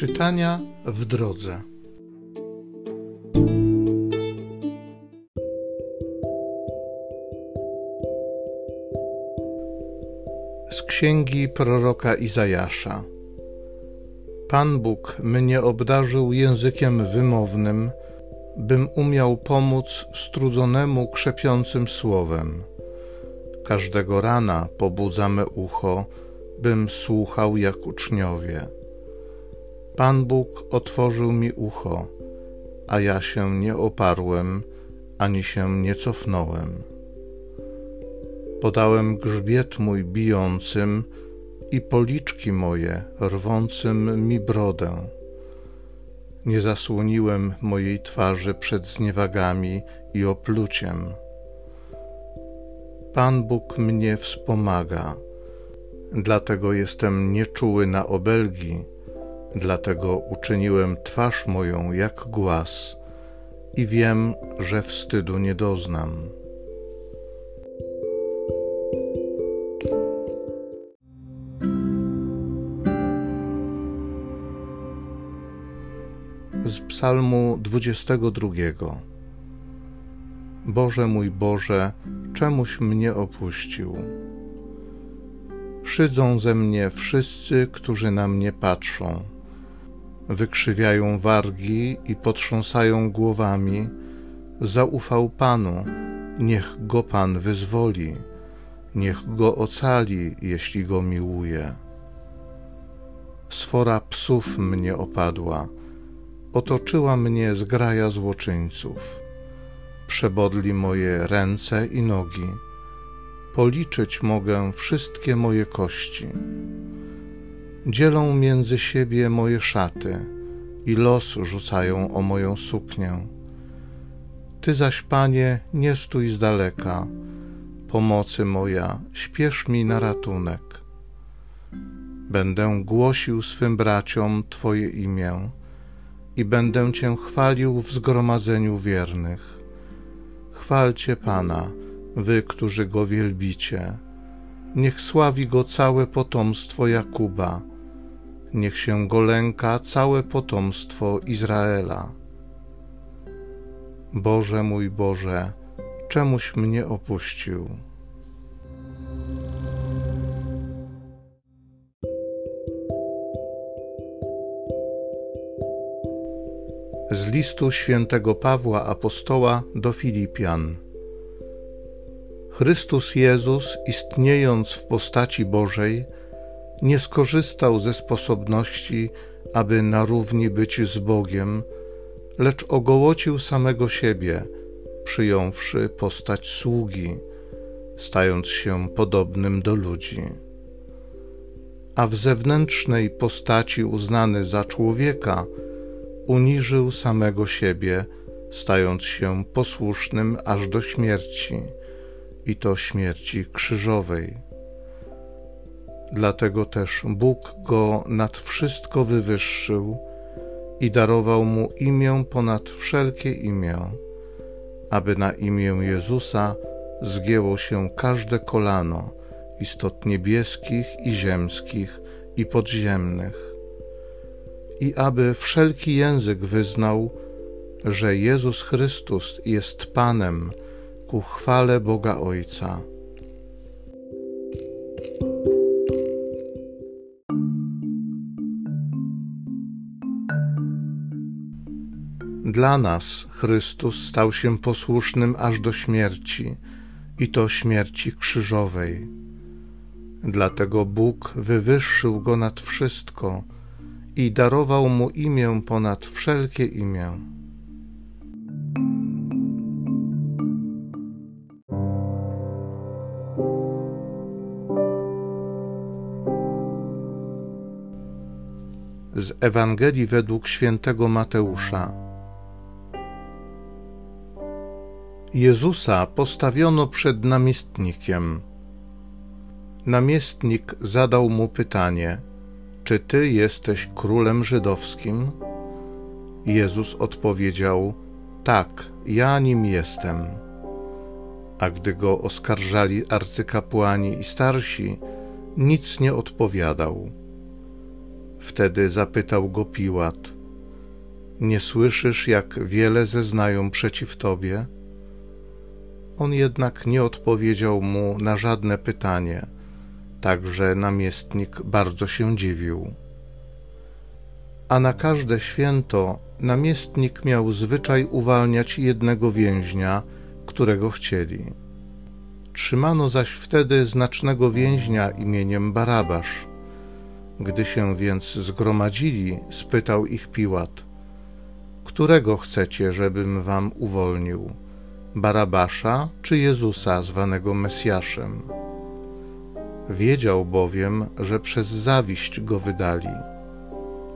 Czytania w drodze. Z księgi proroka Izajasza. Pan Bóg mnie obdarzył językiem wymownym, bym umiał pomóc strudzonemu krzepiącym słowem. Każdego rana pobudza me ucho, bym słuchał jak uczniowie. Pan Bóg otworzył mi ucho, a ja się nie oparłem, ani się nie cofnąłem. Podałem grzbiet mój bijącym i policzki moje rwącym mi brodę. Nie zasłoniłem mojej twarzy przed zniewagami i opluciem. Pan Bóg mnie wspomaga, dlatego jestem nieczuły na obelgi Dlatego uczyniłem twarz moją jak głaz i wiem, że wstydu nie doznam. Z Psalmu 22 Boże mój Boże, czemuś mnie opuścił? Szydzą ze mnie wszyscy, którzy na mnie patrzą wykrzywiają wargi i potrząsają głowami, zaufał Panu, niech go Pan wyzwoli, niech go ocali, jeśli go miłuje. Sfora psów mnie opadła, otoczyła mnie zgraja złoczyńców. Przebodli moje ręce i nogi, policzyć mogę wszystkie moje kości dzielą między siebie moje szaty i los rzucają o moją suknię. Ty zaś, Panie, nie stój z daleka, pomocy moja, śpiesz mi na ratunek. Będę głosił swym braciom Twoje imię i będę Cię chwalił w zgromadzeniu wiernych. Chwalcie Pana, wy, którzy Go wielbicie. Niech sławi Go całe potomstwo Jakuba, niech się go lęka całe potomstwo Izraela. Boże mój Boże, czemuś mnie opuścił? Z listu świętego Pawła Apostoła do Filipian. Chrystus Jezus, istniejąc w postaci Bożej, nie skorzystał ze sposobności, aby na równi być z Bogiem, lecz ogołocił samego siebie, przyjąwszy postać sługi, stając się podobnym do ludzi. A w zewnętrznej postaci uznany za człowieka, uniżył samego siebie, stając się posłusznym aż do śmierci, i to śmierci krzyżowej. Dlatego też Bóg go nad wszystko wywyższył i darował mu imię ponad wszelkie imię, aby na imię Jezusa zgięło się każde kolano istot niebieskich i ziemskich i podziemnych, i aby wszelki język wyznał, że Jezus Chrystus jest Panem ku chwale Boga Ojca. Dla nas Chrystus stał się posłusznym aż do śmierci, i to śmierci krzyżowej. Dlatego Bóg wywyższył go nad wszystko i darował mu imię ponad wszelkie imię. Z Ewangelii według świętego Mateusza. Jezusa postawiono przed namiestnikiem. Namiestnik zadał mu pytanie: Czy ty jesteś królem żydowskim? Jezus odpowiedział: Tak, ja nim jestem. A gdy go oskarżali arcykapłani i starsi, nic nie odpowiadał. Wtedy zapytał go Piłat: Nie słyszysz, jak wiele zeznają przeciw tobie? On jednak nie odpowiedział mu na żadne pytanie, także namiestnik bardzo się dziwił. A na każde święto namiestnik miał zwyczaj uwalniać jednego więźnia, którego chcieli. Trzymano zaś wtedy znacznego więźnia imieniem Barabasz. Gdy się więc zgromadzili, spytał ich Piłat: Którego chcecie, żebym wam uwolnił? Barabasza czy Jezusa, zwanego Mesjaszem? Wiedział bowiem, że przez zawiść go wydali.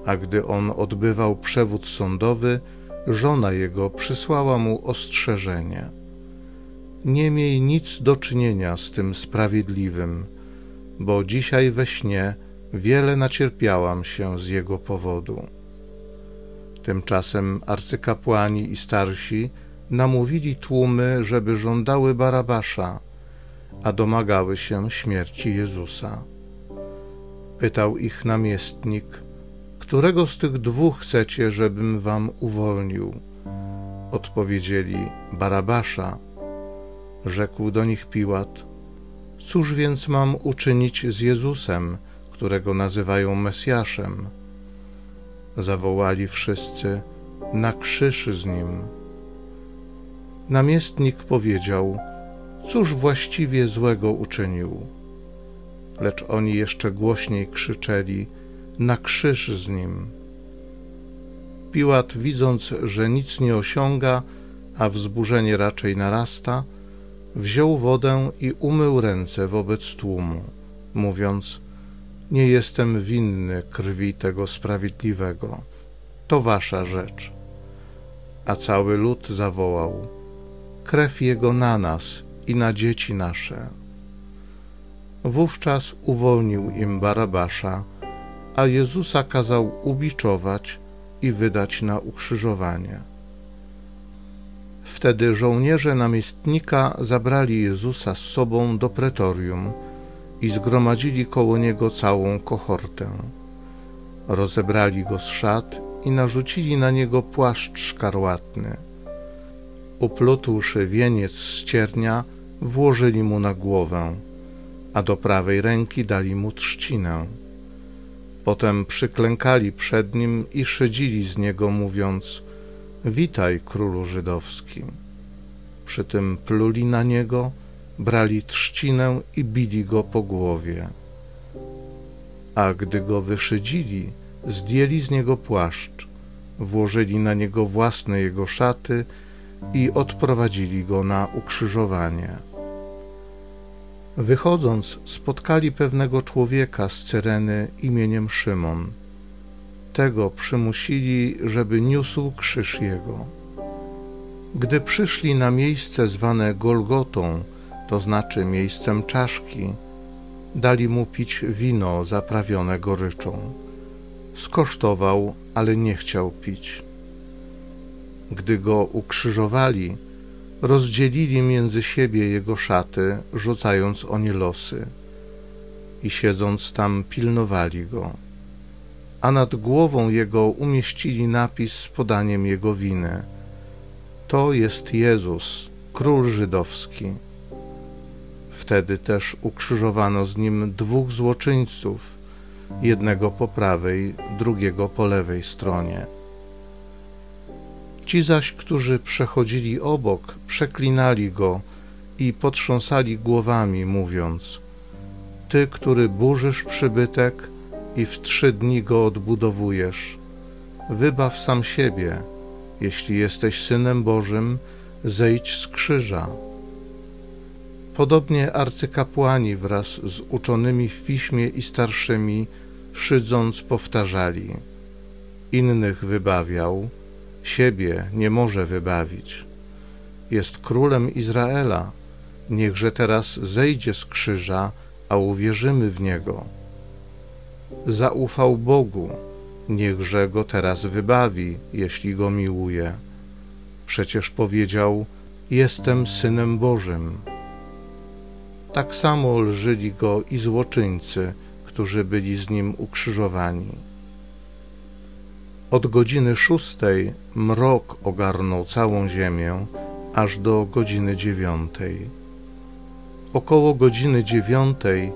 A gdy on odbywał przewód sądowy, żona jego przysłała mu ostrzeżenie nie miej nic do czynienia z tym sprawiedliwym, bo dzisiaj we śnie wiele nacierpiałam się z jego powodu. Tymczasem arcykapłani i starsi namówili tłumy, żeby żądały Barabasza, a domagały się śmierci Jezusa. Pytał ich namiestnik, którego z tych dwóch chcecie, żebym wam uwolnił? Odpowiedzieli Barabasza. Rzekł do nich Piłat: Cóż więc mam uczynić z Jezusem, którego nazywają Mesjaszem? Zawołali wszyscy: Na krzyż z nim. Namiestnik powiedział: Cóż właściwie złego uczynił? Lecz oni jeszcze głośniej krzyczeli: Na krzyż z nim. Piłat, widząc, że nic nie osiąga, a wzburzenie raczej narasta, wziął wodę i umył ręce wobec tłumu, mówiąc: Nie jestem winny krwi tego sprawiedliwego, to wasza rzecz. A cały lud zawołał: Krew jego na nas i na dzieci nasze. Wówczas uwolnił im Barabasza, a Jezusa kazał ubiczować i wydać na ukrzyżowanie. Wtedy żołnierze namiestnika zabrali Jezusa z sobą do pretorium i zgromadzili koło niego całą kohortę. Rozebrali go z szat i narzucili na niego płaszcz szkarłatny. Uplótłszy wieniec z ciernia, włożyli mu na głowę, a do prawej ręki dali mu trzcinę. Potem przyklękali przed nim i szydzili z niego, mówiąc – Witaj, królu żydowski. Przy tym pluli na niego, brali trzcinę i bili go po głowie. A gdy go wyszydzili, zdjęli z niego płaszcz, włożyli na niego własne jego szaty i odprowadzili go na ukrzyżowanie. Wychodząc, spotkali pewnego człowieka z Cyreny imieniem Szymon – tego przymusili, żeby niósł krzyż jego. Gdy przyszli na miejsce zwane Golgotą, to znaczy miejscem czaszki, dali mu pić wino zaprawione goryczą. Skosztował, ale nie chciał pić. Gdy go ukrzyżowali, rozdzielili między siebie jego szaty, rzucając o nie losy, i siedząc tam pilnowali go a nad głową jego umieścili napis z podaniem jego winy. To jest Jezus, król żydowski. Wtedy też ukrzyżowano z nim dwóch złoczyńców, jednego po prawej, drugiego po lewej stronie. Ci zaś, którzy przechodzili obok, przeklinali go i potrząsali głowami, mówiąc: Ty, który burzysz przybytek, i w trzy dni go odbudowujesz. Wybaw sam siebie, jeśli jesteś synem Bożym, zejdź z krzyża. Podobnie arcykapłani wraz z uczonymi w piśmie i starszymi, szydząc, powtarzali: Innych wybawiał, siebie nie może wybawić. Jest królem Izraela, niechże teraz zejdzie z krzyża, a uwierzymy w niego zaufał Bogu, niechże go teraz wybawi, jeśli go miłuje. Przecież powiedział: Jestem synem Bożym. Tak samo lżyli go i złoczyńcy, którzy byli z nim ukrzyżowani. Od godziny szóstej mrok ogarnął całą ziemię, aż do godziny dziewiątej. Około godziny dziewiątej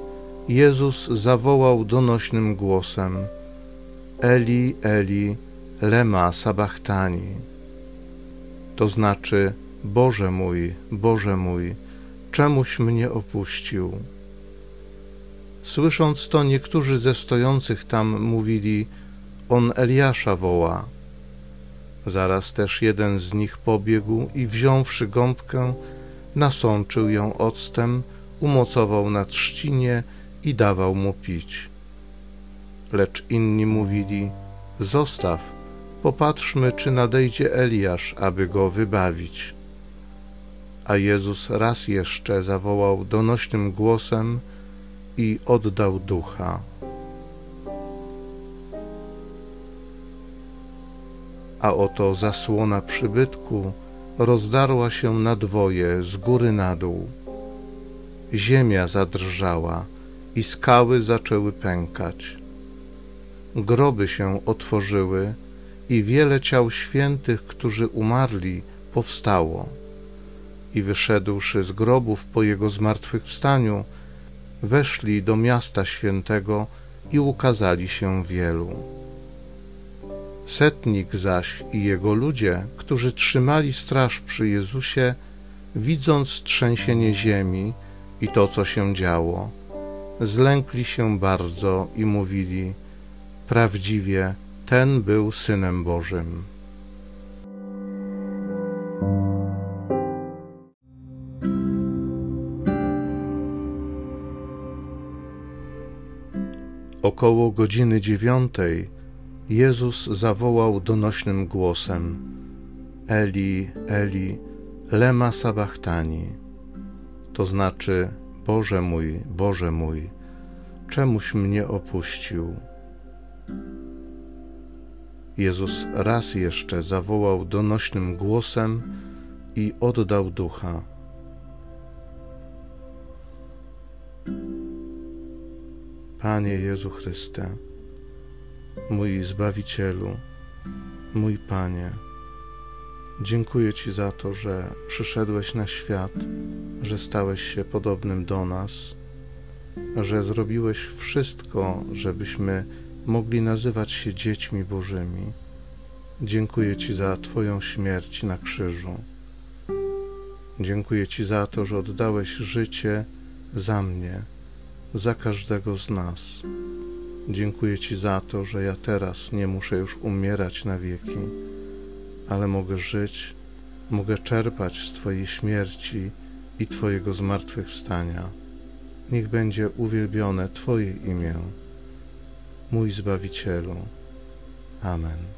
Jezus zawołał donośnym głosem: Eli, Eli, lema sabachthani. To znaczy: Boże mój, Boże mój, czemuś mnie opuścił? Słysząc to, niektórzy ze stojących tam mówili: On Eliasza woła. Zaraz też jeden z nich pobiegł i wziąwszy gąbkę, nasączył ją octem, umocował na trzcinie i dawał mu pić. Lecz inni mówili: Zostaw, popatrzmy, czy nadejdzie Eliasz, aby go wybawić. A Jezus raz jeszcze zawołał donośnym głosem i oddał ducha. A oto zasłona przybytku rozdarła się na dwoje z góry na dół. Ziemia zadrżała i skały zaczęły pękać. Groby się otworzyły i wiele ciał świętych, którzy umarli, powstało. I wyszedłszy z grobów po jego zmartwychwstaniu, weszli do miasta świętego i ukazali się wielu. Setnik zaś i jego ludzie, którzy trzymali straż przy Jezusie, widząc trzęsienie ziemi i to, co się działo, zlękli się bardzo i mówili: Prawdziwie ten był synem Bożym. Około godziny dziewiątej Jezus zawołał donośnym głosem: Eli, Eli, lema sabachthani. To znaczy: Boże mój, Boże mój, czemuś mnie opuścił? Jezus raz jeszcze zawołał donośnym głosem i oddał ducha. Panie Jezu Chryste, mój Zbawicielu, mój Panie, dziękuję Ci za to, że przyszedłeś na świat, że stałeś się podobnym do nas, że zrobiłeś wszystko, żebyśmy mogli nazywać się dziećmi Bożymi. Dziękuję Ci za Twoją śmierć na krzyżu. Dziękuję Ci za to, że oddałeś życie za mnie za każdego z nas. Dziękuję Ci za to, że ja teraz nie muszę już umierać na wieki, ale mogę żyć, mogę czerpać z Twojej śmierci i Twojego zmartwychwstania. Niech będzie uwielbione Twoje imię, mój Zbawicielu. Amen.